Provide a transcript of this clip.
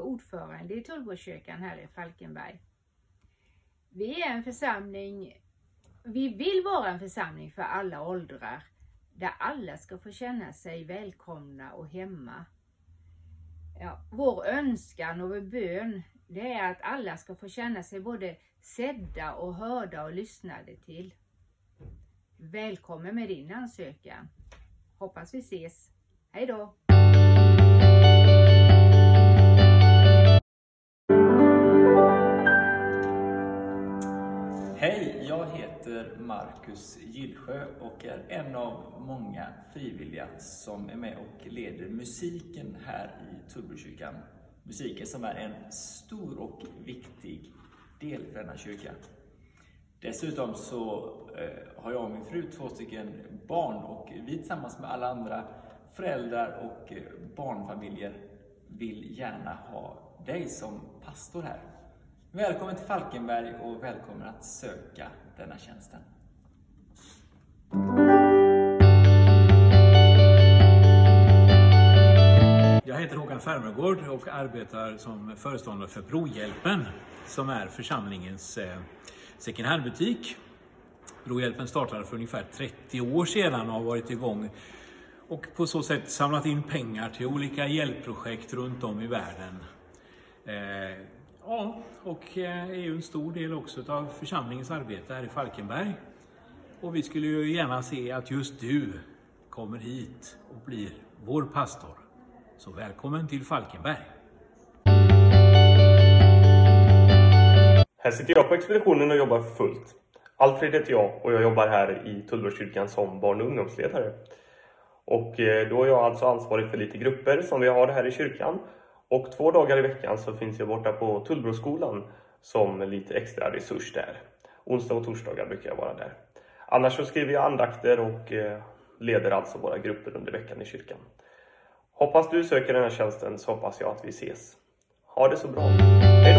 ordförande i Tullbrokyrkan här i Falkenberg. Vi är en församling, vi vill vara en församling för alla åldrar, där alla ska få känna sig välkomna och hemma. Ja, vår önskan och vår bön, det är att alla ska få känna sig både sedda och hörda och lyssnade till. Välkommen med din ansökan. Hoppas vi ses. Hej då! Hej, jag heter Marcus Gillsjö och är en av många frivilliga som är med och leder musiken här i Tullbrokyrkan. Musiken som är en stor och viktig del för denna kyrka. Dessutom så eh, har jag och min fru två stycken barn och vi tillsammans med alla andra föräldrar och eh, barnfamiljer vill gärna ha dig som pastor här. Välkommen till Falkenberg och välkommen att söka denna tjänsten. Jag heter Håkan Färmergård och arbetar som föreståndare för Brohjälpen som är församlingens eh, second hand-butik. Brohjälpen startade för ungefär 30 år sedan och har varit igång och på så sätt samlat in pengar till olika hjälpprojekt runt om i världen. Eh, Ja, och eh, är ju en stor del också av församlingens arbete här i Falkenberg. Och vi skulle ju gärna se att just du kommer hit och blir vår pastor. Så välkommen till Falkenberg! Här sitter jag på expeditionen och jobbar fullt. Alfred heter jag och jag jobbar här i Tullbergskyrkan som barn och ungdomsledare. Och eh, då är jag alltså ansvarig för lite grupper som vi har här i kyrkan. Och två dagar i veckan så finns jag borta på Tullbroskolan som lite extra resurs där. Onsdag och torsdagar brukar jag vara där. Annars så skriver jag andakter och eh, leder alltså våra grupper under veckan i kyrkan. Hoppas du söker den här tjänsten så hoppas jag att vi ses. Ha det så bra. Hej